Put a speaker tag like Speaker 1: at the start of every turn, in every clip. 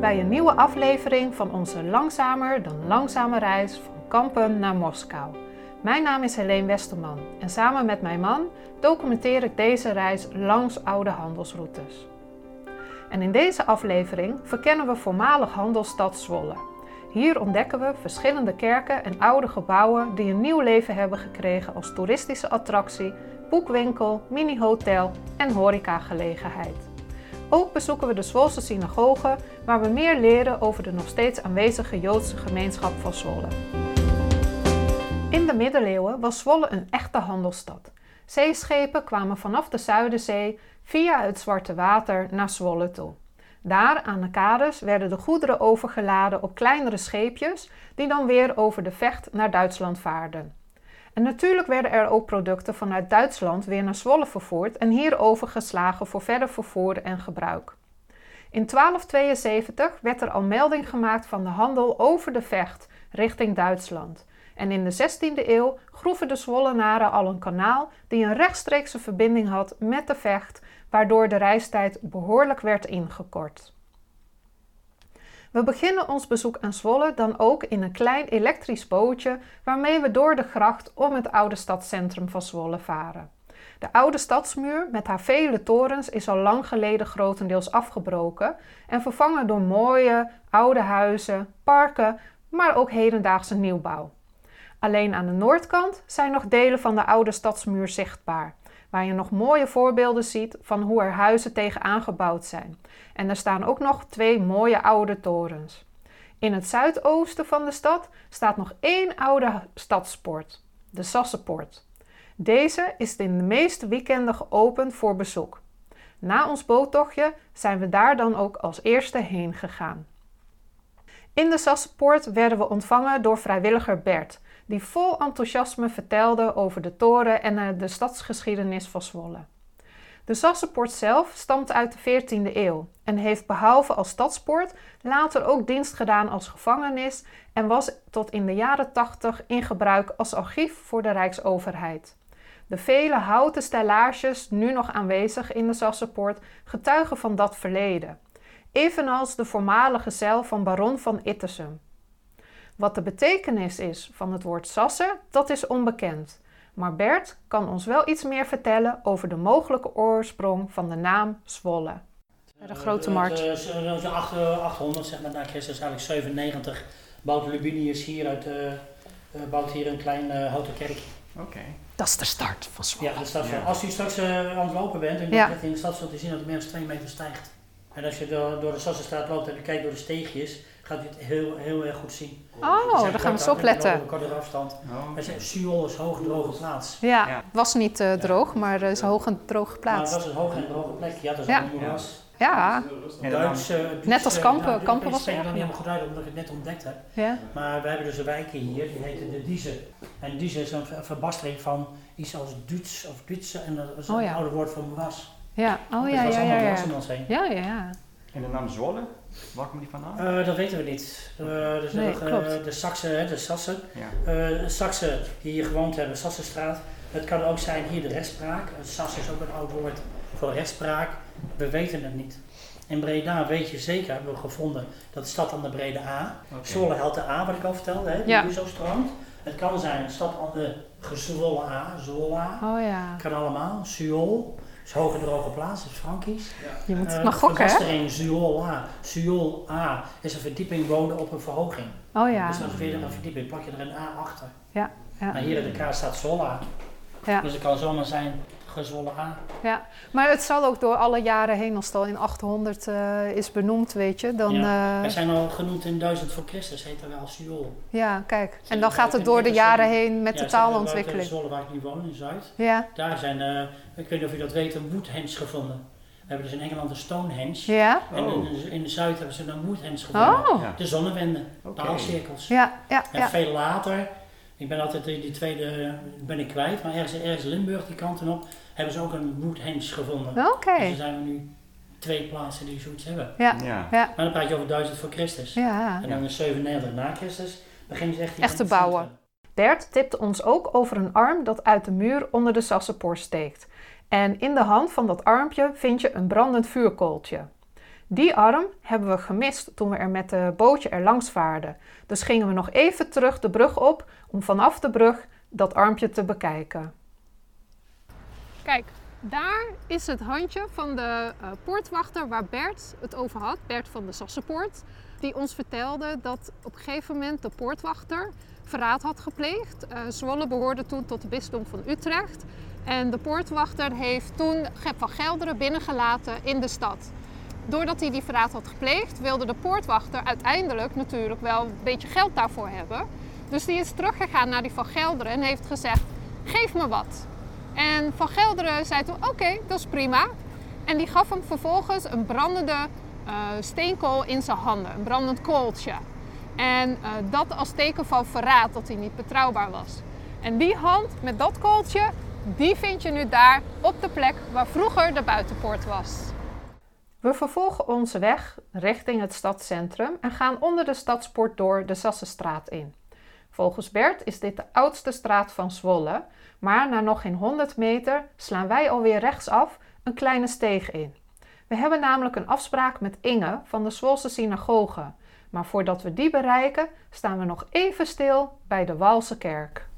Speaker 1: bij een nieuwe aflevering van onze langzamer dan langzame reis van Kampen naar Moskou. Mijn naam is Helene Westerman en samen met mijn man documenteer ik deze reis langs oude handelsroutes. En in deze aflevering verkennen we voormalig handelsstad Zwolle. Hier ontdekken we verschillende kerken en oude gebouwen die een nieuw leven hebben gekregen als toeristische attractie, boekwinkel, mini-hotel en horecagelegenheid. Ook bezoeken we de Zwolse synagoge, waar we meer leren over de nog steeds aanwezige Joodse gemeenschap van Zwolle. In de middeleeuwen was Zwolle een echte handelsstad. Zeeschepen kwamen vanaf de Zuiderzee via het Zwarte Water naar Zwolle toe. Daar aan de kades werden de goederen overgeladen op kleinere scheepjes, die dan weer over de vecht naar Duitsland vaarden. En natuurlijk werden er ook producten vanuit Duitsland weer naar Zwolle vervoerd en hier overgeslagen voor verder vervoer en gebruik. In 1272 werd er al melding gemaakt van de handel over de vecht richting Duitsland. En in de 16e eeuw groeven de Zwollenaren al een kanaal die een rechtstreekse verbinding had met de vecht, waardoor de reistijd behoorlijk werd ingekort. We beginnen ons bezoek aan Zwolle dan ook in een klein elektrisch bootje waarmee we door de gracht om het oude stadscentrum van Zwolle varen. De oude stadsmuur met haar vele torens is al lang geleden grotendeels afgebroken en vervangen door mooie oude huizen, parken, maar ook hedendaagse nieuwbouw. Alleen aan de noordkant zijn nog delen van de oude stadsmuur zichtbaar waar je nog mooie voorbeelden ziet van hoe er huizen tegenaan gebouwd zijn. En er staan ook nog twee mooie oude torens. In het zuidoosten van de stad staat nog één oude stadspoort, de Sassenpoort. Deze is in de meeste weekenden geopend voor bezoek. Na ons boottochtje zijn we daar dan ook als eerste heen gegaan. In de Sassenpoort werden we ontvangen door vrijwilliger Bert, die vol enthousiasme vertelde over de toren en eh, de stadsgeschiedenis van Zwolle. De Sassenpoort zelf stamt uit de 14e eeuw en heeft behalve als stadspoort later ook dienst gedaan als gevangenis en was tot in de jaren 80 in gebruik als archief voor de Rijksoverheid. De vele houten stellages nu nog aanwezig in de Sassenpoort getuigen van dat verleden, evenals de voormalige cel van baron van Ittersum. Wat de betekenis is van het woord sassen, dat is onbekend. Maar Bert kan ons wel iets meer vertellen over de mogelijke oorsprong van de naam Zwolle.
Speaker 2: De grote markt. De 800, zeg maar, na Christus, eigenlijk 97, bouwt Lubinius hier uit, uh, bouwt hier een klein uh, houten kerkje.
Speaker 1: Oké. Dat is de start van Zwolle.
Speaker 2: Ja, de start van, als u straks uh, aan het lopen bent en je in de stad zult u zien dat het meer dan 2 meter stijgt. En als je door, door de Sassenstraat loopt en je kijkt door de steegjes, gaat u het heel, heel erg goed zien.
Speaker 1: Oh, daar gaan we zo op letten.
Speaker 2: Korte afstand. Oh. Het is Suol is hoog droge plaats.
Speaker 1: Ja, ja. was niet uh, droog, maar het is hoog en droog plaats.
Speaker 2: Maar het was een hoog en droge plek. Ja, dat is ja. een moeras.
Speaker 1: Ja,
Speaker 2: Duits, uh,
Speaker 1: net als Kampen. Nou, Kampen was
Speaker 2: er. Ik niet helemaal goed uit omdat ik het net ontdekt heb. Ja. Maar we hebben dus een wijk hier, die heet de Dieze. En Dieze is een verbastering van iets als Duits of Duitse en dat is oh, een oude woord voor moeras.
Speaker 1: Ja, oh ja, ja, ja. Ja, ja, ja.
Speaker 3: En de naam Zwolle, waar komt die vandaan?
Speaker 2: Uh, dat weten we niet. Uh, dus nee, de, uh, de Saksen, de Sassen, ja. Saksen die hier gewoond hebben, Sassenstraat. Het kan ook zijn hier de rechtspraak. Sas is ook een oud woord voor rechtspraak. We weten het niet. In Breda weet je zeker, hebben we gevonden, dat de stad aan de Brede A. Okay. Zwolle had de A, wat ik al vertelde, hè, die ja. zo strand. Het kan zijn een stad aan de gezwolle A, Zola.
Speaker 1: Oh ja.
Speaker 2: Kan allemaal. Suol is hoog en droge plaats, is Frankisch.
Speaker 1: Ja. Je moet het uh, maar gokken, hè?
Speaker 2: Zuol A. Zuol A is een verdieping wonen op een verhoging.
Speaker 1: Oh ja.
Speaker 2: Dus dan weer een verdieping, plak je er een A achter.
Speaker 1: Ja. ja.
Speaker 2: Maar hier in de kaart staat Zola. Ja. Dus het kan zomaar zijn gezwollen A.
Speaker 1: Ja, maar het zal ook door alle jaren heen, als het al in 800 uh, eh, is benoemd, weet je. Dan,
Speaker 2: ja. Uh, Wij zijn al genoemd in 1000 voor Christus, heet er wel Siool.
Speaker 1: Ja, kijk. En dan gaat het door de jaren heen met ja, de taalontwikkeling.
Speaker 2: Ja, waar ik nu woon, in Zuid. Ja. Daar zijn, uh, ik weet niet of u dat weet, een Woodhenge gevonden. We hebben dus in Engeland een Stonehenge. Ja. En in, oh. in, de Zuid hebben ze een Woodhenge gevonden. Oh. De zonnewende, okay. taalcirkels. Ja, ja, en veel later ik ben altijd die, die tweede ben ik kwijt, maar ergens, ergens Limburg, die kanten op, hebben ze ook een Woodhenge gevonden.
Speaker 1: Oké. Okay.
Speaker 2: Dus er zijn nu twee plaatsen die zoiets hebben. Ja. ja. Maar dan praat je over 1000 voor Christus. Ja. En dan in 97 na Christus beginnen ze echt,
Speaker 1: echt te bouwen. Bert tipte ons ook over een arm dat uit de muur onder de Sassenpoor steekt. En in de hand van dat armpje vind je een brandend vuurkooltje. Die arm hebben we gemist toen we er met de bootje er langs vaarden. Dus gingen we nog even terug de brug op om vanaf de brug dat armpje te bekijken. Kijk, daar is het handje van de uh, poortwachter waar Bert het over had, Bert van de Sassenpoort. Die ons vertelde dat op een gegeven moment de poortwachter verraad had gepleegd. Uh, Zwolle behoorde toen tot de bisdom van Utrecht. En de poortwachter heeft toen Gep van Gelderen binnengelaten in de stad. Doordat hij die verraad had gepleegd, wilde de poortwachter uiteindelijk natuurlijk wel een beetje geld daarvoor hebben. Dus die is teruggegaan naar die van Gelderen en heeft gezegd: geef me wat. En Van Gelderen zei toen: Oké, dat is prima. En die gaf hem vervolgens een brandende uh, steenkool in zijn handen, een brandend kooltje. En uh, dat als teken van verraad dat hij niet betrouwbaar was. En die hand met dat kooltje, die vind je nu daar op de plek waar vroeger de buitenpoort was. We vervolgen onze weg richting het stadscentrum en gaan onder de stadspoort door de Sassenstraat in. Volgens Bert is dit de oudste straat van Zwolle, maar na nog geen 100 meter slaan wij alweer rechtsaf een kleine steeg in. We hebben namelijk een afspraak met Inge van de Zwolse synagoge. Maar voordat we die bereiken, staan we nog even stil bij de Waalse kerk.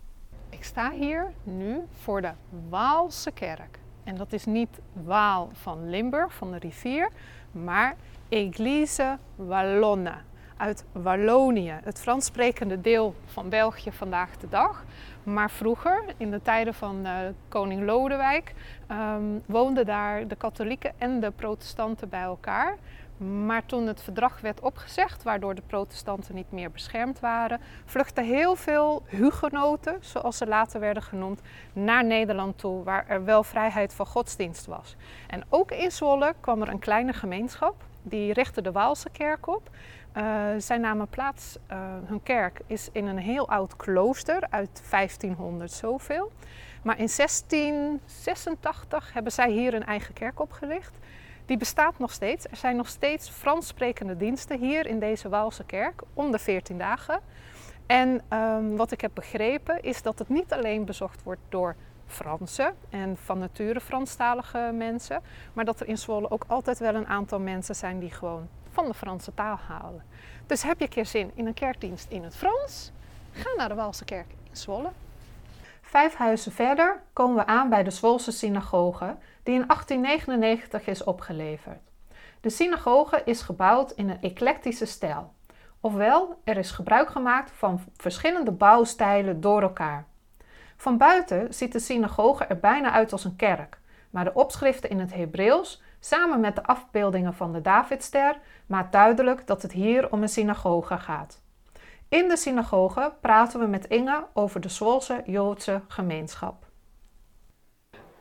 Speaker 1: Ik sta hier nu voor de Waalse kerk. En dat is niet Waal van Limburg, van de rivier, maar Eglise Wallonne uit Wallonië, het Frans sprekende deel van België vandaag de dag. Maar vroeger, in de tijden van uh, koning Lodewijk, um, woonden daar de katholieken en de protestanten bij elkaar. Maar toen het verdrag werd opgezegd, waardoor de protestanten niet meer beschermd waren, vluchtten heel veel hugenoten, zoals ze later werden genoemd, naar Nederland toe, waar er wel vrijheid van godsdienst was. En ook in Zwolle kwam er een kleine gemeenschap, die richtte de Waalse kerk op. Uh, zij namen plaats, uh, hun kerk is in een heel oud klooster uit 1500 zoveel. Maar in 1686 hebben zij hier een eigen kerk opgericht. Die bestaat nog steeds. Er zijn nog steeds Frans sprekende diensten hier in deze Waalse kerk om de 14 dagen. En um, wat ik heb begrepen is dat het niet alleen bezocht wordt door Fransen en van nature Franstalige mensen, maar dat er in Zwolle ook altijd wel een aantal mensen zijn die gewoon van de Franse taal halen. Dus heb je een keer zin in een kerkdienst in het Frans? Ga naar de Waalse kerk in Zwolle. Vijf huizen verder komen we aan bij de Zwolse synagoge, die in 1899 is opgeleverd. De synagoge is gebouwd in een eclectische stijl. Ofwel, er is gebruik gemaakt van verschillende bouwstijlen door elkaar. Van buiten ziet de synagoge er bijna uit als een kerk, maar de opschriften in het Hebreeuws samen met de afbeeldingen van de Davidster maakt duidelijk dat het hier om een synagoge gaat. In de synagoge praten we met Inge over de Zwolse Joodse gemeenschap.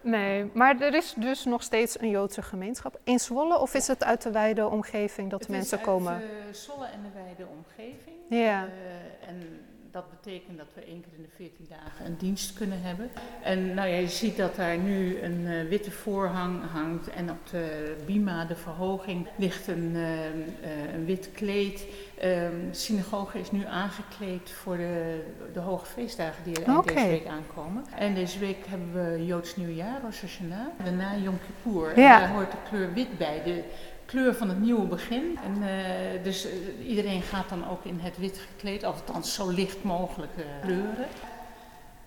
Speaker 1: Nee, maar er is dus nog steeds een Joodse gemeenschap in Zwolle of is het uit de wijde omgeving dat mensen komen? Het
Speaker 4: is uit Zwolle en de wijde omgeving.
Speaker 1: Ja.
Speaker 4: Uh, en dat betekent dat we één keer in de 14 dagen een dienst kunnen hebben. En nou ja, je ziet dat daar nu een uh, witte voorhang hangt en op de bima, de verhoging, ligt een, uh, uh, een wit kleed. Um, synagoge is nu aangekleed voor de, de hoge feestdagen die er okay. deze week aankomen. En deze week hebben we Joods Nieuwjaar, Rosh Hashanah. Daarna Yom Kippur. Ja. En daar hoort de kleur wit bij. De, kleur van het nieuwe begin. En, uh, dus uh, iedereen gaat dan ook in het wit gekleed, althans zo licht mogelijk uh, kleuren.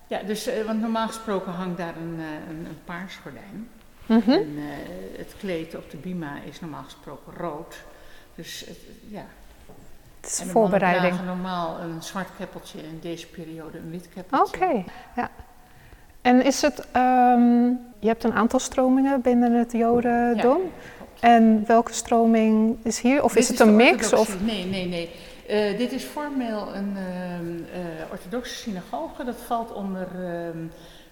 Speaker 4: Ja, dus, want normaal gesproken hangt daar een, een, een paars gordijn. Mm -hmm. En het kleed op de bima is normaal gesproken rood. Dus het, ja.
Speaker 1: Het is en de voorbereiding.
Speaker 4: normaal een zwart keppeltje en in deze periode een wit keppeltje.
Speaker 1: Oké, okay. ja. En is het, um, je hebt een aantal stromingen binnen het Jodendom. Ja. En welke stroming is hier? Of dit is het een mix? Of?
Speaker 4: Nee, nee, nee. Uh, dit is formeel een uh, uh, orthodoxe synagoge. Dat valt onder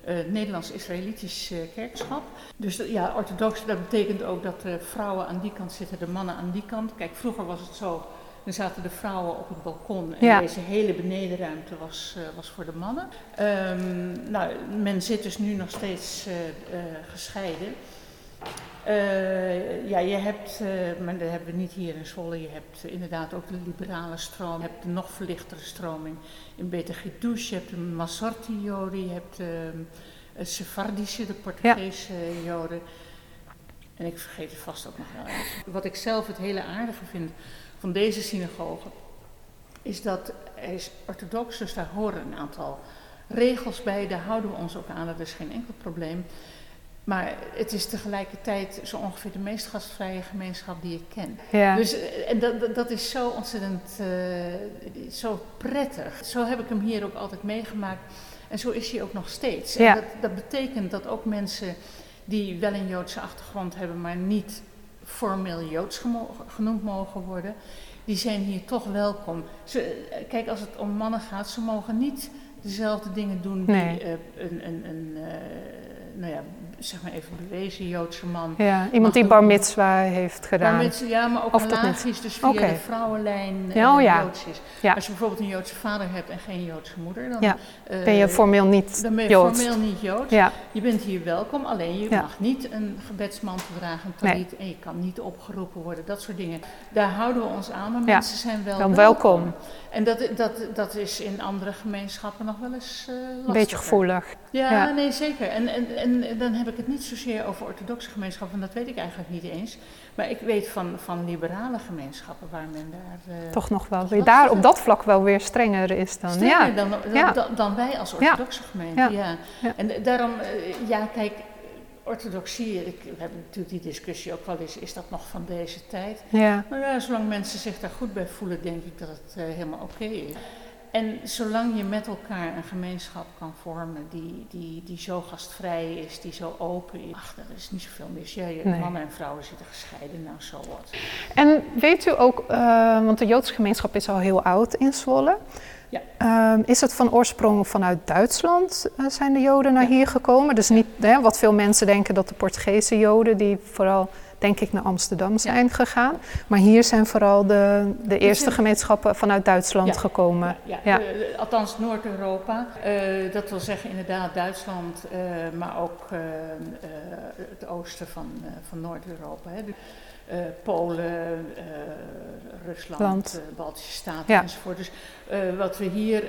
Speaker 4: het Nederlands-Israëlitisch kerkschap. Dus ja, orthodox, dat betekent ook dat de vrouwen aan die kant zitten, de mannen aan die kant. Kijk, vroeger was het zo, dan zaten de vrouwen op het balkon en ja. deze hele benedenruimte was, was voor de mannen. Um, nou, men zit dus nu nog steeds gescheiden. Uh, ja, je hebt, uh, maar dat hebben we niet hier in Zwolle, je hebt uh, inderdaad ook de liberale stroom, je hebt de nog verlichtere stroming in Beta Gidouche, je hebt de Masorti-joden, je hebt de Sephardische, de Portugese joden. En ik vergeet het vast ook nog wel eens. Wat ik zelf het hele aardige vind van deze synagoge, is dat hij is orthodox, dus daar horen een aantal regels bij. Daar houden we ons ook aan, dat is geen enkel probleem. Maar het is tegelijkertijd zo ongeveer de meest gastvrije gemeenschap die ik ken. Ja. Dus, eh, en dat, dat is zo ontzettend uh, zo prettig. Zo heb ik hem hier ook altijd meegemaakt. En zo is hij ook nog steeds. Ja. En dat, dat betekent dat ook mensen die wel een Joodse achtergrond hebben, maar niet formeel Joods genoemd mogen worden, die zijn hier toch welkom. Ze, eh, kijk, als het om mannen gaat, ze mogen niet dezelfde dingen doen die uh, een, een, een uh, nou ja, zeg maar even bewezen Joodse man.
Speaker 1: Ja, iemand die bar mitzwa heeft gedaan.
Speaker 4: Bar mitzwa, ja, maar ook of is dus via de vrouwenlijn ja, oh, ja. Joods is. Ja. Als je bijvoorbeeld een Joodse vader hebt en geen Joodse moeder, dan
Speaker 1: ja. uh, ben je formeel niet
Speaker 4: dan ben je Joods. formeel niet Joods. Ja. Je bent hier welkom, alleen je mag niet een gebedsmantel dragen, een talit, nee. en je kan niet opgeroepen worden, dat soort dingen. Daar houden we ons aan, maar mensen zijn wel welkom. welkom. En dat, dat, dat is in andere gemeenschappen nog wel eens uh, lastiger.
Speaker 1: Een beetje gevoelig.
Speaker 4: Ja, nee, zeker. En, en, en dan heb ik het niet zozeer over orthodoxe gemeenschappen, dat weet ik eigenlijk niet eens. Maar ik weet van, van liberale gemeenschappen waar men daar...
Speaker 1: Uh, toch nog wel weer daar op dat vlak wel weer strenger is dan...
Speaker 4: Strenger ja. dan, dan, dan, dan, wij als orthodoxe gemeente, ja. En daarom, uh, ja kijk, orthodoxie, ik, we hebben natuurlijk die discussie ook wel eens, is dat nog van deze tijd? Ja. Maar ja, zolang mensen zich daar goed bij voelen, denk ik dat het uh, helemaal oké is. En zolang je met elkaar een gemeenschap kan vormen die, die, die zo gastvrij is, die zo open is, ach, er is niet zoveel mis. Ja, nee. mannen en vrouwen zitten gescheiden, nou zo wat.
Speaker 1: En weet u ook, uh, want de Joodse gemeenschap is al heel oud in Zwolle. Ja. Uh, is het van oorsprong vanuit Duitsland uh, zijn de Joden naar hier gekomen? Dus niet hè, wat veel mensen denken dat de Portugese Joden, die vooral denk ik naar Amsterdam zijn gegaan. Maar hier zijn vooral de, de eerste gemeenschappen vanuit Duitsland gekomen.
Speaker 4: Ja, uh, althans Noord-Europa. Uh, dat wil zeggen inderdaad Duitsland, uh, maar ook het oosten van, van Noord-Europa. Polen, Rusland, Baltische Staten enzovoort. Dus wat we hier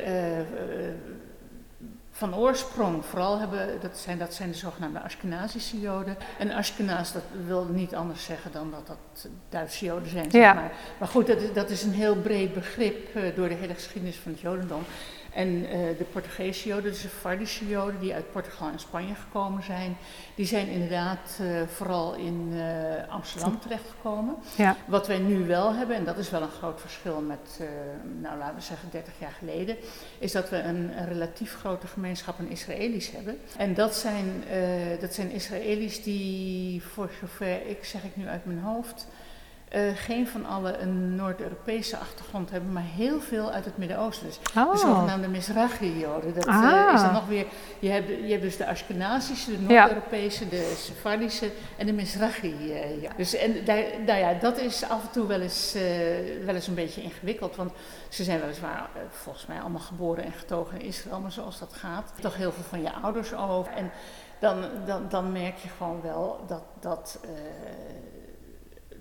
Speaker 4: van oorsprong vooral hebben, dat zijn, dat zijn de zogenaamde Ashkenazische Joden. En Ashkenaz, dat wil niet anders zeggen dan dat dat Duitse Joden zijn, zeg maar. Maar goed, dat, dat is een heel breed begrip uh, door de hele geschiedenis van het Jodendom. En uh, de Portugese Joden, de Sephardische Joden, die uit Portugal en Spanje gekomen zijn, die zijn inderdaad uh, vooral in uh, Amsterdam terechtgekomen. Ja. Wat wij nu wel hebben, en dat is wel een groot verschil met, nou laten we zeggen 30 jaar geleden, is dat we een, een relatief grote gemeenschap aan Israëli's hebben. En dat zijn, dat zijn Israëli's die, voor zover ik zeg ik nu uit mijn hoofd, uh, geen van allen een Noord-Europese achtergrond hebben, maar heel veel uit het Midden-Oosten. Dus oh. De zogenaamde Mizrahi-Joden. Dat ah. uh, is dan nog weer, je hebt, je hebt dus de Ashkenazische, de Noord-Europese, de Sephardische en de Mizrahi-Joden. Ja. Dus en daar, nou ja, dat is af en toe wel eens, wel eens een beetje ingewikkeld, want ze zijn weliswaar volgens mij allemaal geboren en getogen in Israël, maar zoals dat gaat, toch heel veel van je ouders over. En dan, dan, dan merk je gewoon wel dat, dat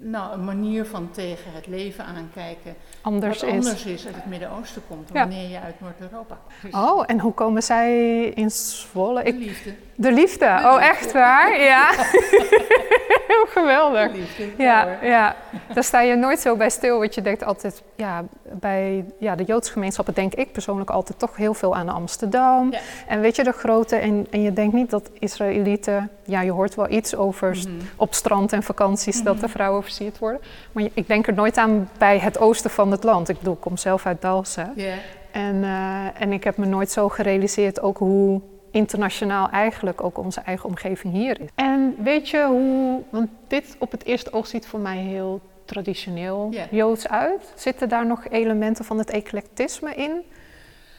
Speaker 4: nou, een manier van tegen het leven aankijken
Speaker 1: anders
Speaker 4: wat anders is uit het Midden-Oosten komt dan wanneer je uit Noord-Europa
Speaker 1: komt. Oh, en hoe komen zij in Zwolle?
Speaker 4: De liefde.
Speaker 1: De liefde, oh echt waar? Ja. Heel geweldig. De liefde, ja, ja, daar sta je nooit zo bij stil, want je denkt altijd, ja, bij ja, de Joodse gemeenschappen denk ik persoonlijk altijd toch heel veel aan Amsterdam. En weet je, de grote, en, en je denkt niet dat Israëlieten, ja, je hoort wel iets over mm op strand en vakanties dat de mhm. vrouwen versierd worden. Maar ik denk er nooit aan bij het oosten van het land. Ik bedoel, ik kom zelf uit Dalsen. Yeah. En, uh, en ik heb me nooit zo gerealiseerd ook hoe internationaal eigenlijk ook onze eigen omgeving hier is. En weet je hoe, want dit op het eerste oog ziet voor mij heel traditioneel Joods uit. Zitten daar nog elementen van het eclectisme in?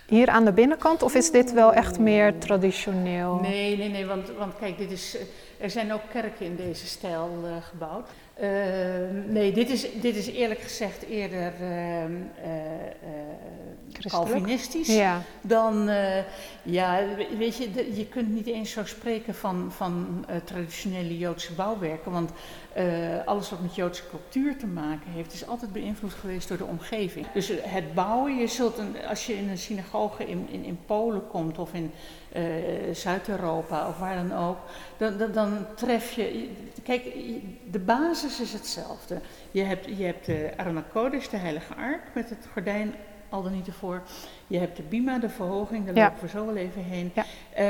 Speaker 1: Hier aan de binnenkant? Of is dit wel echt meer traditioneel?
Speaker 4: Nee, nee, nee, want, want kijk, dit is, er zijn ook kerken in deze stijl uh, gebouwd. Uh, nee, dit is, dit is eerlijk gezegd eerder uh, Calvinistisch. Ja. Dan, ja, weet je, je kunt niet eens zo spreken van, van traditionele Joodse bouwwerken. Want alles wat met Joodse cultuur te maken heeft, is altijd beïnvloed geweest door de omgeving. Dus het bouwen, je zult een, als je in een synagoge in, in, Polen komt of in Zuid-Europa of waar dan ook, dan, dan, dan tref je. Kijk, de basis is hetzelfde. Je hebt, je hebt de Kodesh, de heilige ark, met het gordijn al dan niet ervoor. Je hebt de Bima, de verhoging, daar lopen we zo wel even heen. Uh,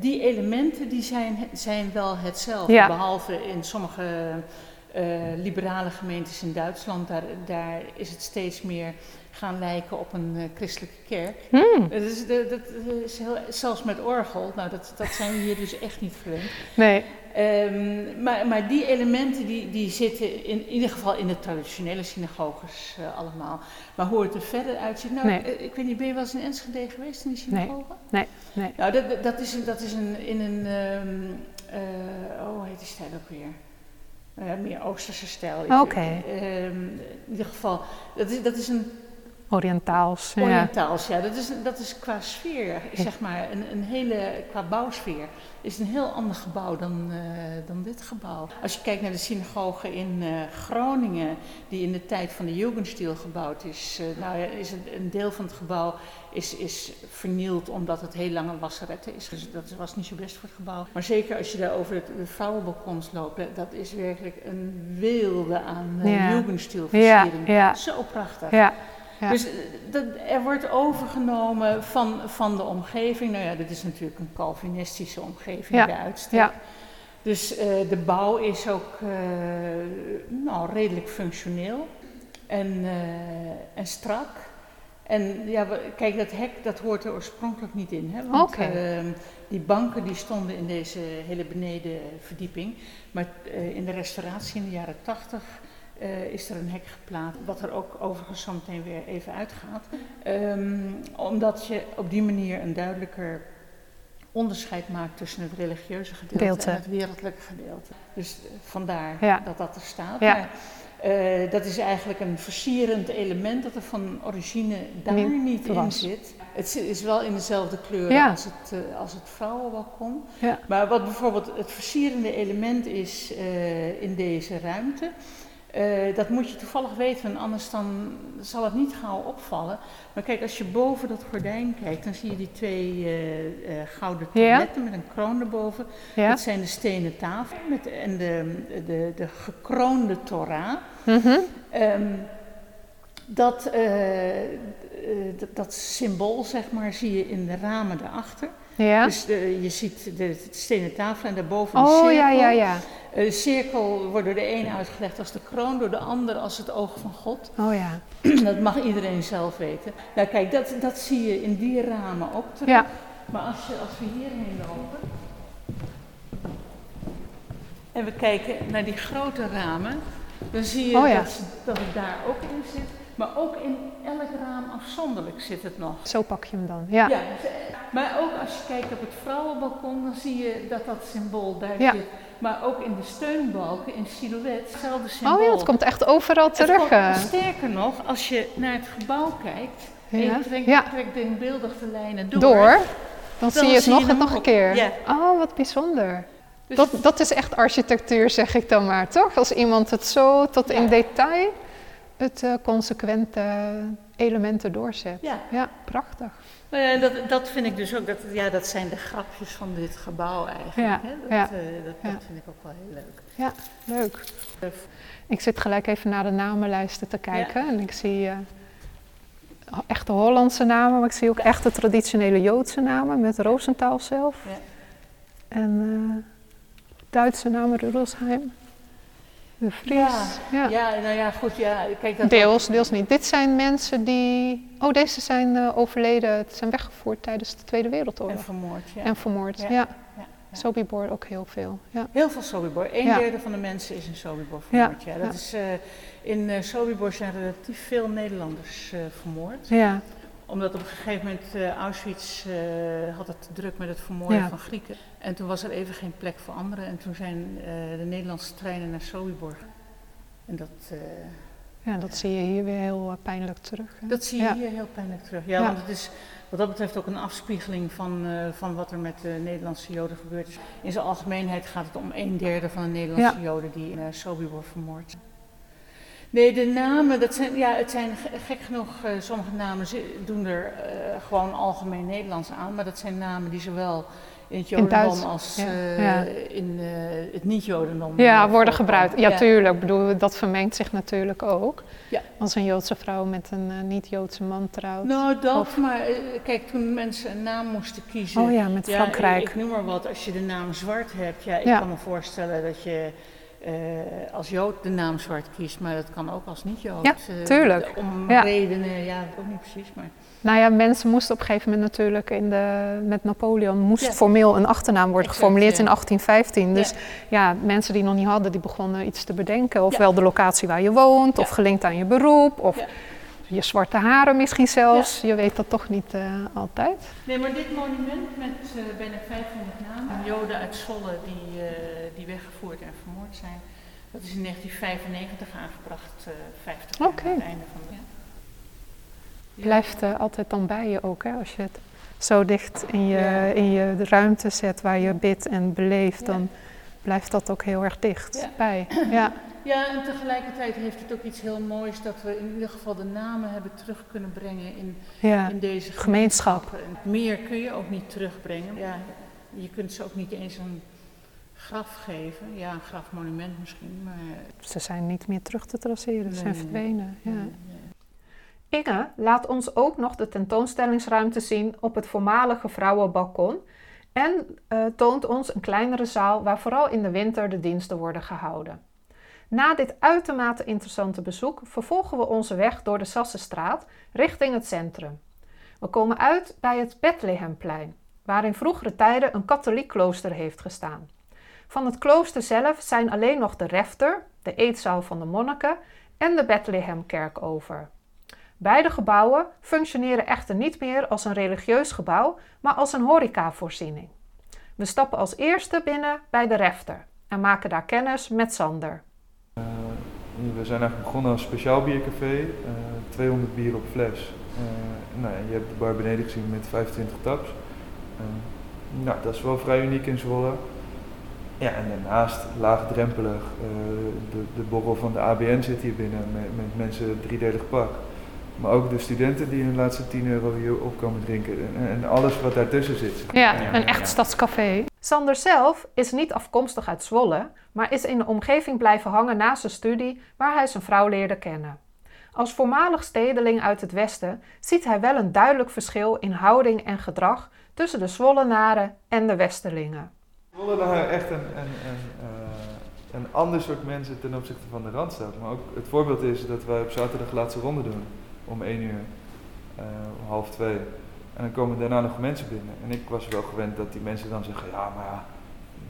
Speaker 4: die elementen die zijn, zijn wel hetzelfde, behalve in sommige uh, liberale gemeentes in Duitsland. Daar, daar is het steeds meer gaan lijken op een uh, christelijke kerk. Hmm. Dat is, dat, dat is heel, zelfs met orgel, nou dat, dat zijn we hier dus echt niet gewend.
Speaker 1: Nee.
Speaker 4: Um, maar, maar die elementen die, die zitten in, ieder geval in de traditionele synagoges uh, allemaal. Maar hoe het er verder uitziet, nou, nee. ik, ik weet niet, ben je wel eens in Enschede geweest in de synagoge?
Speaker 1: Nee, nee. nee.
Speaker 4: Nou, dat, dat, is, een, dat is een, in een, um, uh, oh, hoe heet die stijl ook weer? Uh, meer Oosterse stijl.
Speaker 1: Oké. Okay.
Speaker 4: Um, in ieder geval, dat is, dat is een
Speaker 1: Oriëntaals.
Speaker 4: Oriëntaals, ja. Dat, is, dat is qua sfeer, zeg maar, een, een hele, qua bouwsfeer, is een heel ander gebouw dan, uh, dan dit gebouw. Als je kijkt naar de synagoge in uh, Groningen, die in de tijd van de Jugendstil gebouwd is, uh, nou ja, is een, een, deel van het gebouw is, is vernield omdat het heel lang een wasseretten is. Dus dat was niet zo best voor het gebouw. Maar zeker als je daar over het, de vrouwenbalkons loopt, dat is werkelijk een wilde aan ja. Jugendstilversiering. Ja, ja. Zo prachtig.
Speaker 1: Ja.
Speaker 4: Dus eh, dat, er wordt overgenomen van, van de omgeving. Nou ja, dit is natuurlijk een Calvinistische omgeving ja. bij uitstek. Ja. Dus uh, de bouw is ook uh, nou, redelijk functioneel en, uh, en strak. En ja, kijk, dat hek dat hoort er oorspronkelijk niet in. Hè? Want okay. die banken die stonden in deze hele benedenverdieping. Maar in de restauratie in de jaren tachtig uh, is er een hek geplaatst, wat er ook overigens zo meteen weer even uitgaat. Um, omdat je op die manier een duidelijker onderscheid maakt tussen het religieuze gedeelte en het wereldlijke gedeelte. Dus uh, vandaar ja. dat dat er staat. Ja. Maar, uh, dat is eigenlijk een versierend element dat er van origine daar niet, niet in zit. Het is wel in dezelfde kleur ja. als, het, uh, als het vrouwenbalkon. Ja. Maar wat bijvoorbeeld het versierende element is uh, in deze ruimte, uh, dat moet je toevallig weten, anders dan zal het niet gauw opvallen. Maar kijk, als je boven dat gordijn kijkt, dan zie je die twee uh, uh, gouden tabletten ja. met een kroon erboven. Ja. Dat zijn de stenen tafel met, en de, de, de gekroonde Torah. Mm -hmm. um, dat, dat, dat symbool, zeg maar, zie je in de ramen daarachter. Ja. Dus de, je ziet de, stenen tafel en daarboven een
Speaker 1: oh,
Speaker 4: cirkel.
Speaker 1: Ja, ja, ja.
Speaker 4: De cirkel wordt door de een uitgelegd als de kroon, door de ander als het oog van God.
Speaker 1: Oh ja.
Speaker 4: Dat mag iedereen zelf weten. Nou kijk, dat, dat zie je in die ramen ook terug.
Speaker 1: Ja.
Speaker 4: Maar als, je, als we hierheen lopen en we kijken naar die grote ramen, dan zie je
Speaker 1: oh, ja.
Speaker 4: dat, dat het daar ook in zit. Maar ook in elk raam afzonderlijk zit het nog.
Speaker 1: Zo pak je hem dan, ja.
Speaker 4: ja maar ook als je kijkt op het vrouwenbalkon, dan zie je dat dat symbool daar ja. zit. Maar ook in de steunbalken, in silhouet, hetzelfde symbool.
Speaker 1: Oh ja, het komt echt overal terug.
Speaker 4: Komt, eh. sterker nog, als je naar het gebouw kijkt ja. en je trekt, ja. denkbeeldig de lijnen door.
Speaker 1: Door? Dan, dan zie je het nog, het nog een keer. Ja. Oh, wat bijzonder. Dus dat, dat is echt architectuur, zeg ik dan maar, toch? Als iemand het zo tot in detail het uh, consequente elementen doorzet. Ja, ja prachtig.
Speaker 4: Nou ja, dat, dat vind ik dus ook, dat, ja, dat zijn de grapjes van dit gebouw eigenlijk. Ja, hè? Dat, ja. Uh, dat, dat vind ik ook wel heel leuk.
Speaker 1: Ja, leuk. Ik zit gelijk even naar de namenlijsten te kijken en ik zie uh, echte Hollandse namen, maar ik zie ook echte traditionele Joodse namen met Roosentaal zelf. En Duitse namen Rudolfsheim. De Vries.
Speaker 4: Ja, ja. nou ja, goed. Ja, kijk, dat
Speaker 1: deels, deels niet. Dit zijn mensen die. Oh, deze zijn uh, overleden, zijn weggevoerd tijdens de Tweede Wereldoorlog.
Speaker 4: En vermoord, ja.
Speaker 1: En vermoord, ja. ja. Sobibor ook heel veel. Ja.
Speaker 4: Heel veel Sobibor. Een derde van de mensen is in Sobibor vermoord. Ja. Dat Is, uh, in uh, Sobibor zijn relatief veel Nederlanders uh, vermoord.
Speaker 1: Ja
Speaker 4: omdat op een gegeven moment uh, Auschwitz uh, had het druk met het vermoorden ja. van Grieken. En toen was er even geen plek voor anderen. En toen zijn uh, de Nederlandse treinen naar Sobibor. En dat...
Speaker 1: ja, dat zie je hier weer heel pijnlijk terug.
Speaker 4: Hè? Dat zie je ja. hier heel pijnlijk terug. Ja, ja, want het is wat dat betreft ook een afspiegeling van, van wat er met de Nederlandse Joden gebeurd is. In zijn algemeenheid gaat het om een derde van de Nederlandse Joden die in Sobibor vermoord zijn. Nee, de namen, dat zijn, ja, het zijn gek genoeg, uh, sommige namen doen er uh, gewoon algemeen Nederlands aan, maar dat zijn namen die zowel in het Jodendom als in het niet-Jodendom.
Speaker 1: Ja, worden gebruikt. Ja, tuurlijk. Ik bedoel, dat vermengt zich natuurlijk ook. Ja. Als een Joodse vrouw met een niet-Joodse man trouwt.
Speaker 4: Nou, dat, maar kijk, toen mensen een naam moesten kiezen.
Speaker 1: Oh ja, met Frankrijk.
Speaker 4: Ik, ik noem maar wat, als je de naam zwart hebt, ja, ik kan me voorstellen dat je als Jood de naam zwart kiest, maar dat kan ook als niet-Jood.
Speaker 1: Ja, uh, tuurlijk.
Speaker 4: Om ja. redenen, ja, ook niet precies, maar...
Speaker 1: Nou ja, mensen moesten op een gegeven moment natuurlijk in de, met Napoleon moest formeel een achternaam worden geformuleerd in 1815. Dus ja. mensen die nog niet hadden, die begonnen iets te bedenken. Ofwel de locatie waar je woont, of gelinkt aan je beroep, of je zwarte haren misschien zelfs. Je weet dat toch niet uh, altijd.
Speaker 4: Nee, maar dit monument met uh, bijna 500 namen, Joden uit Zwolle die, uh, die weggevoerd en vermoord zijn, dat is in 1995 aangebracht, 50 jaar okay. aan het einde van de...
Speaker 1: Ja. Blijft altijd dan bij je ook, hè, als je het zo dicht in je, in je ruimte zet waar je bidt en beleeft, dan blijft dat ook heel erg dicht bij. Ja.
Speaker 4: Ja, en tegelijkertijd heeft het ook iets heel moois dat we in ieder geval de namen hebben terug kunnen brengen in, in deze
Speaker 1: gemeenschap.
Speaker 4: En meer kun je ook niet terugbrengen. Ja, je kunt ze ook niet eens een graf geven. Ja, een grafmonument misschien, maar...
Speaker 1: Ze zijn niet meer terug te traceren, ze zijn verdwenen. Ja. Inge laat ons ook nog de tentoonstellingsruimte zien op het voormalige vrouwenbalkon en uh, toont ons een kleinere zaal waar vooral in de winter de diensten worden gehouden. Na dit uitermate interessante bezoek vervolgen we onze weg door de Sassenstraat richting het centrum. We komen uit bij het Bethlehemplein, waar in vroegere tijden een katholiek klooster heeft gestaan. Van het klooster zelf zijn alleen nog de refter, de eetzaal van de monniken en de Bethlehemkerk over. Beide gebouwen functioneren echter niet meer als een religieus gebouw, maar als een horecavoorziening. We stappen als eerste binnen bij de refter en maken daar kennis met Sander.
Speaker 5: Uh, we zijn eigenlijk begonnen als speciaal biercafé, uh, eh, 200 bier op fles. Uh, nou, je hebt de bar beneden gezien met 25 taps. nou, dat is wel vrij uniek in Zwolle. Ja, en daarnaast laagdrempelig, de, de borrel van de ABN zit hier binnen met, met mensen driedelig pak. Maar ook de studenten die hun laatste 10 euro hier op komen drinken. En, en alles wat daartussen zit.
Speaker 1: Ja, een echt stadscafé. Sander zelf is niet afkomstig uit Zwolle, maar is in de omgeving blijven hangen na zijn studie waar hij zijn vrouw leerde kennen. Als voormalig stedeling uit het Westen ziet hij wel een duidelijk verschil in houding en gedrag tussen de Zwollenaren en de Westerlingen.
Speaker 5: Zwollenaren echt een, een, een, een ander soort mensen ten opzichte van de Randstad. Maar ook het voorbeeld is dat wij op zaterdag de laatste ronde doen om 1 uur, uh, om half twee. En dan komen daarna nog mensen binnen. En ik was wel gewend dat die mensen dan zeggen, ja maar ja,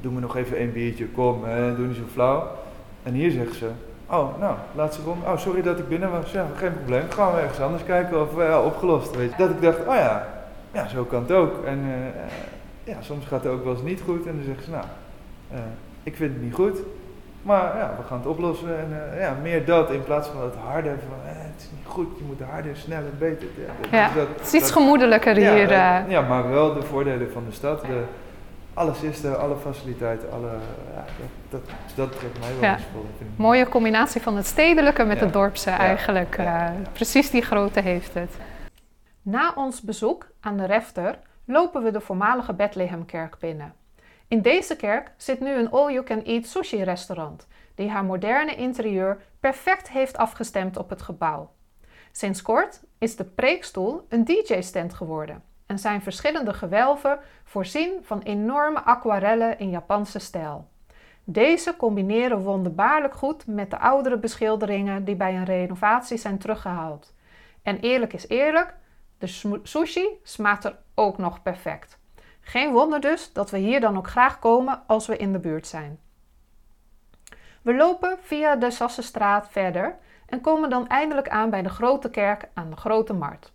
Speaker 5: doe me nog even één biertje, kom, hè, doe niet zo flauw. En hier zeggen ze, oh nou, laatste ronde, oh sorry dat ik binnen was, ja geen probleem, gaan we ergens anders kijken of ja, opgelost. Weet je. Dat ik dacht, oh ja, ja zo kan het ook. En uh, ja, soms gaat het ook wel eens niet goed en dan zeggen ze, nou, ik vind het niet goed. Maar ja, we gaan het oplossen en ja, meer dat in plaats van het harde van eh, het is niet goed, je moet harder, sneller, beter.
Speaker 1: Ja, ja dat, het is iets gemoedelijker hier.
Speaker 5: Ja, uh, ja, maar wel de voordelen van de stad. De, alles is er, alle faciliteiten, alle, ja, dat, dat, dat trekt mij wel eens voor.
Speaker 1: Mooie combinatie van het stedelijke met het dorpse eigenlijk. precies die grootte heeft het. Na ons bezoek aan de refter lopen we de voormalige Bethlehemkerk binnen. In deze kerk zit nu een all-you-can-eat sushi-restaurant, die haar moderne interieur perfect heeft afgestemd op het gebouw. Sinds kort is de preekstoel een DJ-stand geworden en zijn verschillende gewelven voorzien van enorme aquarellen in Japanse stijl. Deze combineren wonderbaarlijk goed met de oudere beschilderingen die bij een renovatie zijn teruggehaald. En eerlijk is eerlijk, de sushi smaakt er ook nog perfect. Geen wonder dus dat we hier dan ook graag komen als we in de buurt zijn. We lopen via de Sassenstraat verder en komen dan eindelijk aan bij de grote kerk aan de Grote Markt.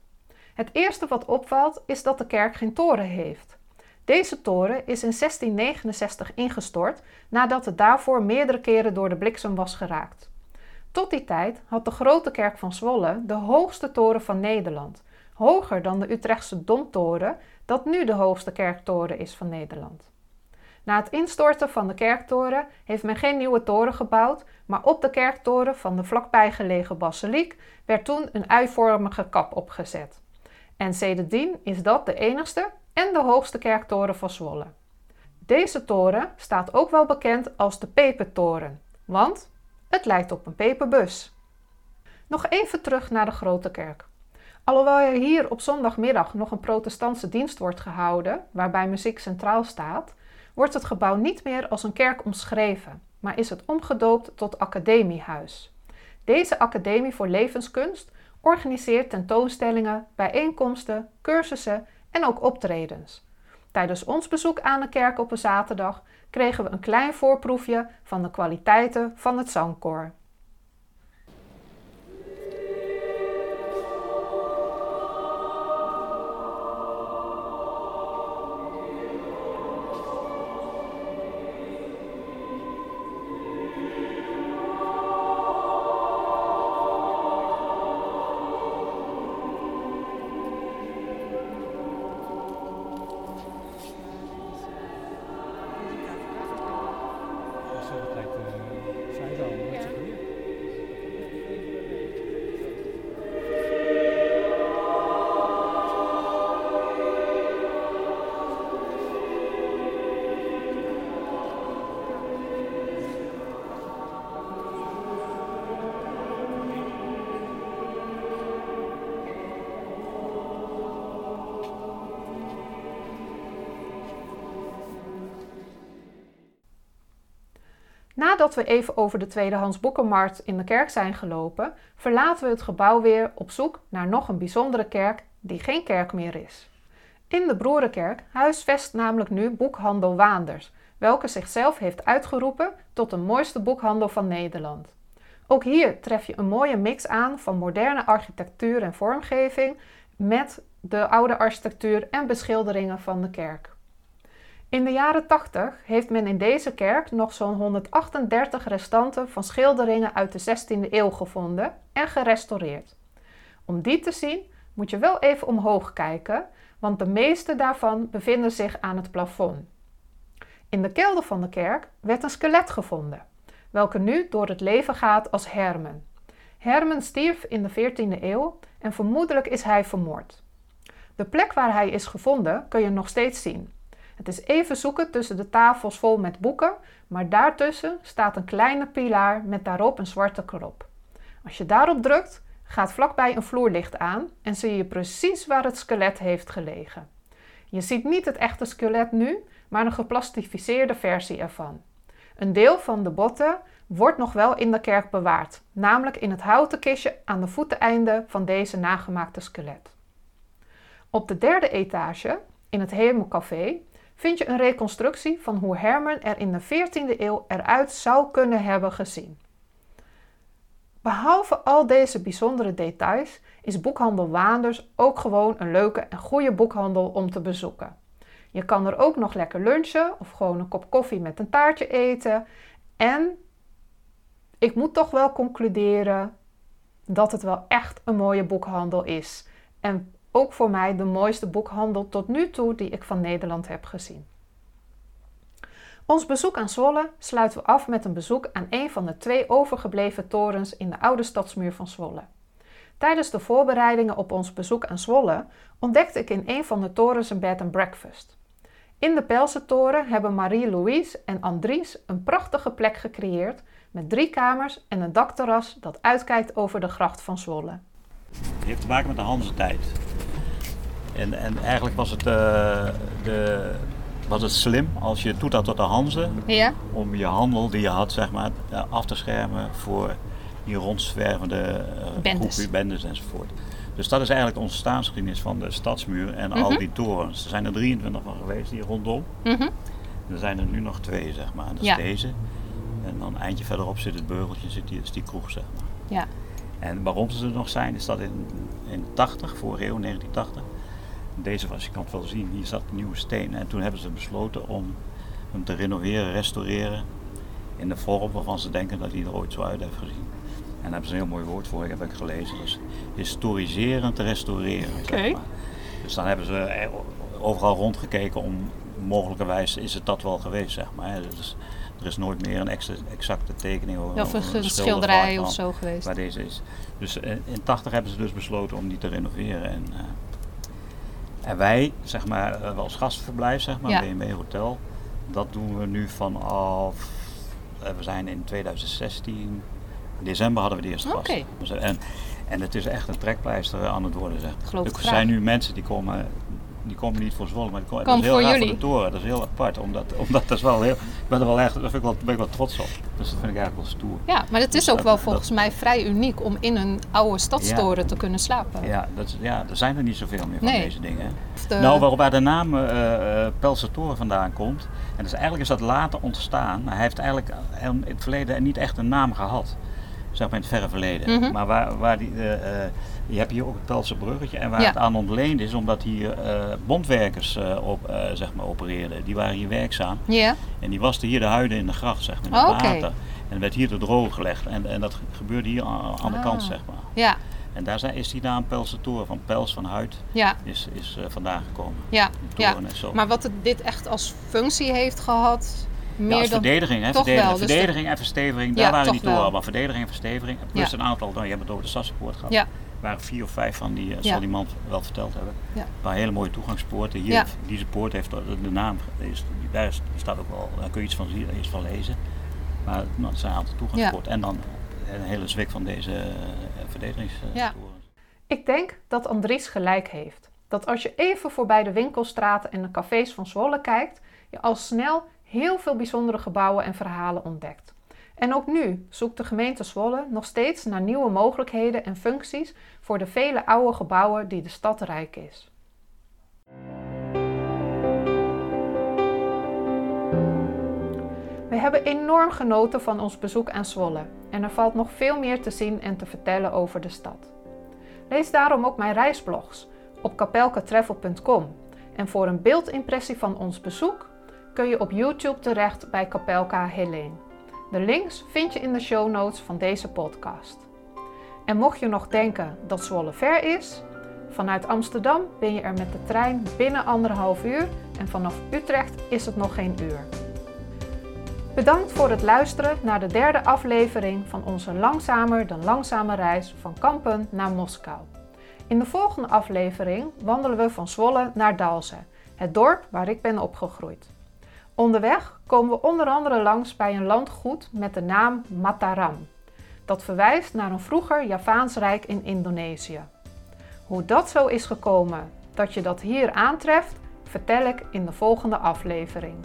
Speaker 1: Het eerste wat opvalt is dat de kerk geen toren heeft. Deze toren is in 1669 ingestort nadat het daarvoor meerdere keren door de bliksem was geraakt. Tot die tijd had de Grote Kerk van Zwolle de hoogste toren van Nederland, hoger dan de Utrechtse Domtoren dat nu de hoogste kerktoren is van Nederland. Na het instorten van de kerktoren heeft men geen nieuwe toren gebouwd, maar op de kerktoren van de vlakbij gelegen basiliek werd toen een uivormige kap opgezet. En sedertdien is dat de enigste en de hoogste kerktoren van Zwolle. Deze toren staat ook wel bekend als de Pepertoren, want het lijkt op een peperbus. Nog even terug naar de Grote Kerk. Alhoewel er hier op zondagmiddag nog een protestantse dienst wordt gehouden, waarbij muziek centraal staat, wordt het gebouw niet meer als een kerk omschreven, maar is het omgedoopt tot academiehuis. Deze Academie voor Levenskunst organiseert tentoonstellingen, bijeenkomsten, cursussen en ook optredens. Tijdens ons bezoek aan de kerk op een zaterdag kregen we een klein voorproefje van de kwaliteiten van het zangkoor. Nadat we even over de tweedehands boekenmarkt in de kerk zijn gelopen, verlaten we het gebouw weer op zoek naar nog een bijzondere kerk die geen kerk meer is. In de Broerenkerk huisvest namelijk nu boekhandel Waanders, welke zichzelf heeft uitgeroepen tot de mooiste boekhandel van Nederland. Ook hier tref je een mooie mix aan van moderne architectuur en vormgeving met de oude architectuur en beschilderingen van de kerk. In de jaren 80 heeft men in deze kerk nog zo'n 138 restanten van schilderingen uit de 16e eeuw gevonden en gerestaureerd. Om die te zien moet je wel even omhoog kijken, want de meeste daarvan bevinden zich aan het plafond. In de kelder van de kerk werd een skelet gevonden, welke nu door het leven gaat als Hermen. Hermen stierf in de 14e eeuw en vermoedelijk is hij vermoord. De plek waar hij is gevonden kun je nog steeds zien. Het is even zoeken tussen de tafels vol met boeken, maar daartussen staat een kleine pilaar met daarop een zwarte krop. Als je daarop drukt, gaat vlakbij een vloerlicht aan en zie je precies waar het skelet heeft gelegen. Je ziet niet het echte skelet nu, maar een geplastificeerde versie ervan. Een deel van de botten wordt nog wel in de kerk bewaard, namelijk in het houten kistje aan de voeteneinde van deze nagemaakte skelet. Op de derde etage, in het Hemelcafé, vind je een reconstructie van hoe Herman er in de 14e eeuw eruit zou kunnen hebben gezien. Behalve al deze bijzondere details is boekhandel Waanders ook gewoon een leuke en goede boekhandel om te bezoeken. Je kan er ook nog lekker lunchen of gewoon een kop koffie met een taartje eten. En ik moet toch wel concluderen dat het wel echt een mooie boekhandel is. En ook voor mij de mooiste boekhandel tot nu toe die ik van Nederland heb gezien. Ons bezoek aan Zwolle sluiten we af met een bezoek aan een van de twee overgebleven torens in de oude stadsmuur van Zwolle. Tijdens de voorbereidingen op ons bezoek aan Zwolle ontdekte ik in een van de torens een bed and breakfast. In de Pelsentoren hebben Marie-Louise en Andries een prachtige plek gecreëerd met drie kamers en een dakterras dat uitkijkt over de gracht van Zwolle.
Speaker 3: Het heeft te maken met de Hanse-tijd. En, en eigenlijk was het, uh, de, was het slim als je toet had tot de Hanze.
Speaker 1: Ja.
Speaker 3: Om je handel die je had, zeg maar, af te schermen voor die rondzwervende uh, bendes. bendes enzovoort. Dus dat is eigenlijk de ontstaansgeschiedenis van de stadsmuur en al mhm. die torens. Er zijn er 23 van geweest hier rondom. Mm Er zijn er nu nog twee, zeg maar. Dat is deze. En dan een eindje verderop zit het beugeltje, zit die, is die kroeg, zeg maar.
Speaker 1: Ja.
Speaker 3: En waarom ze er nog zijn, is dat in, in 80, vorige eeuw, 1980, deze was, je kan het wel zien, hier zat nieuwe steen. En toen hebben ze besloten om hem te renoveren, restaureren. In de vorm waarvan ze denken dat hij er ooit zo uit heeft gezien. En daar hebben ze een heel mooi woord voor, heb ik gelezen. Dus historiserend restaureren. Zeg maar. Dus dan hebben ze overal rondgekeken om mogelijkerwijs is het dat wel geweest, zeg maar. Dus er is nooit meer een exacte tekening
Speaker 1: over, of een, schilderij of zo geweest.
Speaker 3: Waar deze is. Dus eh, in 80 hebben ze dus besloten om die te renoveren. En, uh, en wij, zeg maar, uh, als gastverblijf, zeg maar, BMW Hotel, Dat doen we nu vanaf, we zijn in 2016, in december hadden we de eerste
Speaker 1: Oké.
Speaker 3: Dus, En, en het is echt een trekpleister aan het worden. Zeg.
Speaker 1: Geloof
Speaker 3: er
Speaker 1: ik
Speaker 3: zijn nu mensen die komen die komen niet voor Zwolle, maar die komen,
Speaker 1: Kom
Speaker 3: dat is heel
Speaker 1: voor
Speaker 3: voor de toren. Dat is heel apart, omdat, omdat dat is wel heel, ik ben er wel echt, daar vind ik wel, ben ik wel trots op. Dus dat vind ik eigenlijk wel stoer.
Speaker 1: Ja, maar het is
Speaker 3: Dus
Speaker 1: ook
Speaker 3: dat-
Speaker 1: wel
Speaker 3: dat-
Speaker 1: volgens mij vrij uniek om in een oude stadstoren te kunnen slapen.
Speaker 3: Ja, dat, ja, er zijn er niet zoveel meer van
Speaker 1: Nee.
Speaker 3: deze dingen.
Speaker 1: de-
Speaker 3: Nou, waar, waar de naam eh eh, Pelse Toren vandaan komt, en dus eigenlijk is dat later ontstaan. Hij heeft eigenlijk heel- in het verleden niet echt een naam gehad. Zeg maar in het verre verleden.
Speaker 1: Mhm.
Speaker 3: Maar waar, waar die, eh, eh, je hebt hier ook het Pelse bruggetje. En waar
Speaker 1: Ja.
Speaker 3: het aan ontleend is, omdat hier eh, bondwerkers eh, op, eh, zeg maar opereerden. Die waren hier werkzaam.
Speaker 1: Ja,
Speaker 3: En die wasten hier de huiden in de gracht, zeg maar, in het
Speaker 1: Oh,
Speaker 3: water. En werd hier te droog gelegd. En, en dat gebeurde hier aan, aan de
Speaker 1: Ah.
Speaker 3: kant, zeg maar.
Speaker 1: ja,
Speaker 3: En daar zijn, is die naam Pelse Toren, van pels van huid,
Speaker 1: ja,
Speaker 3: is, is vandaan gekomen.
Speaker 1: ja. Ja.
Speaker 3: zo.
Speaker 1: Maar wat het, dit echt als functie heeft gehad,
Speaker 3: ja,
Speaker 1: meer
Speaker 3: als
Speaker 1: dan...
Speaker 3: verdediging, hè? Verdediging,
Speaker 1: wel, dus
Speaker 3: verdediging en versteviging, daar
Speaker 1: Ja,
Speaker 3: waren die toren.
Speaker 1: wel.
Speaker 3: Maar verdediging en versteviging, plus
Speaker 1: Ja.
Speaker 3: een aantal, nou, je hebt het over de Sassenpoort gehad. Er waren vier of vijf van die, eh,
Speaker 1: Ja.
Speaker 3: zal die man wel verteld hebben.
Speaker 1: Ja.
Speaker 3: Een paar hele mooie toegangspoorten. Hier,
Speaker 1: Ja.
Speaker 3: deze poort heeft de, naam, is, daar is- staat ook wel, daar kun je iets van, zien, iets van lezen. Maar nou, het zijn een aantal toegangspoorten. En dan een hele zwik van deze uh, verdedigingstoren.
Speaker 1: Ja. Ik denk dat Andries gelijk heeft. Dat als je even voorbij de winkelstraten en de cafés van Zwolle kijkt, je al snel heel veel bijzondere gebouwen en verhalen ontdekt. En ook nu zoekt de gemeente Zwolle nog steeds naar nieuwe mogelijkheden en functies voor de vele oude gebouwen die de stad rijk is. We hebben enorm genoten van ons bezoek aan Zwolle en er valt nog veel meer te zien en te vertellen over de stad. Lees daarom ook mijn reisblogs op kapelkatravel.com en voor een beeldimpressie van ons bezoek kun je op YouTube terecht bij Kapelka Helene. De links vind je in de show notes van deze podcast. En mocht je nog denken dat Zwolle ver is, vanuit Amsterdam ben je er met de trein binnen anderhalf uur en vanaf Utrecht is het nog geen uur. Bedankt voor het luisteren naar de derde aflevering van onze langzamer dan langzame reis van Kampen naar Moskou. In de volgende aflevering wandelen we van Zwolle naar Dalzen, het dorp waar ik ben opgegroeid. Onderweg komen we onder andere langs bij een landgoed met de naam Mataram. Dat verwijst naar een vroeger Javaans rijk in Indonesië. Hoe dat zo is gekomen dat je dat hier aantreft, vertel ik in de volgende aflevering.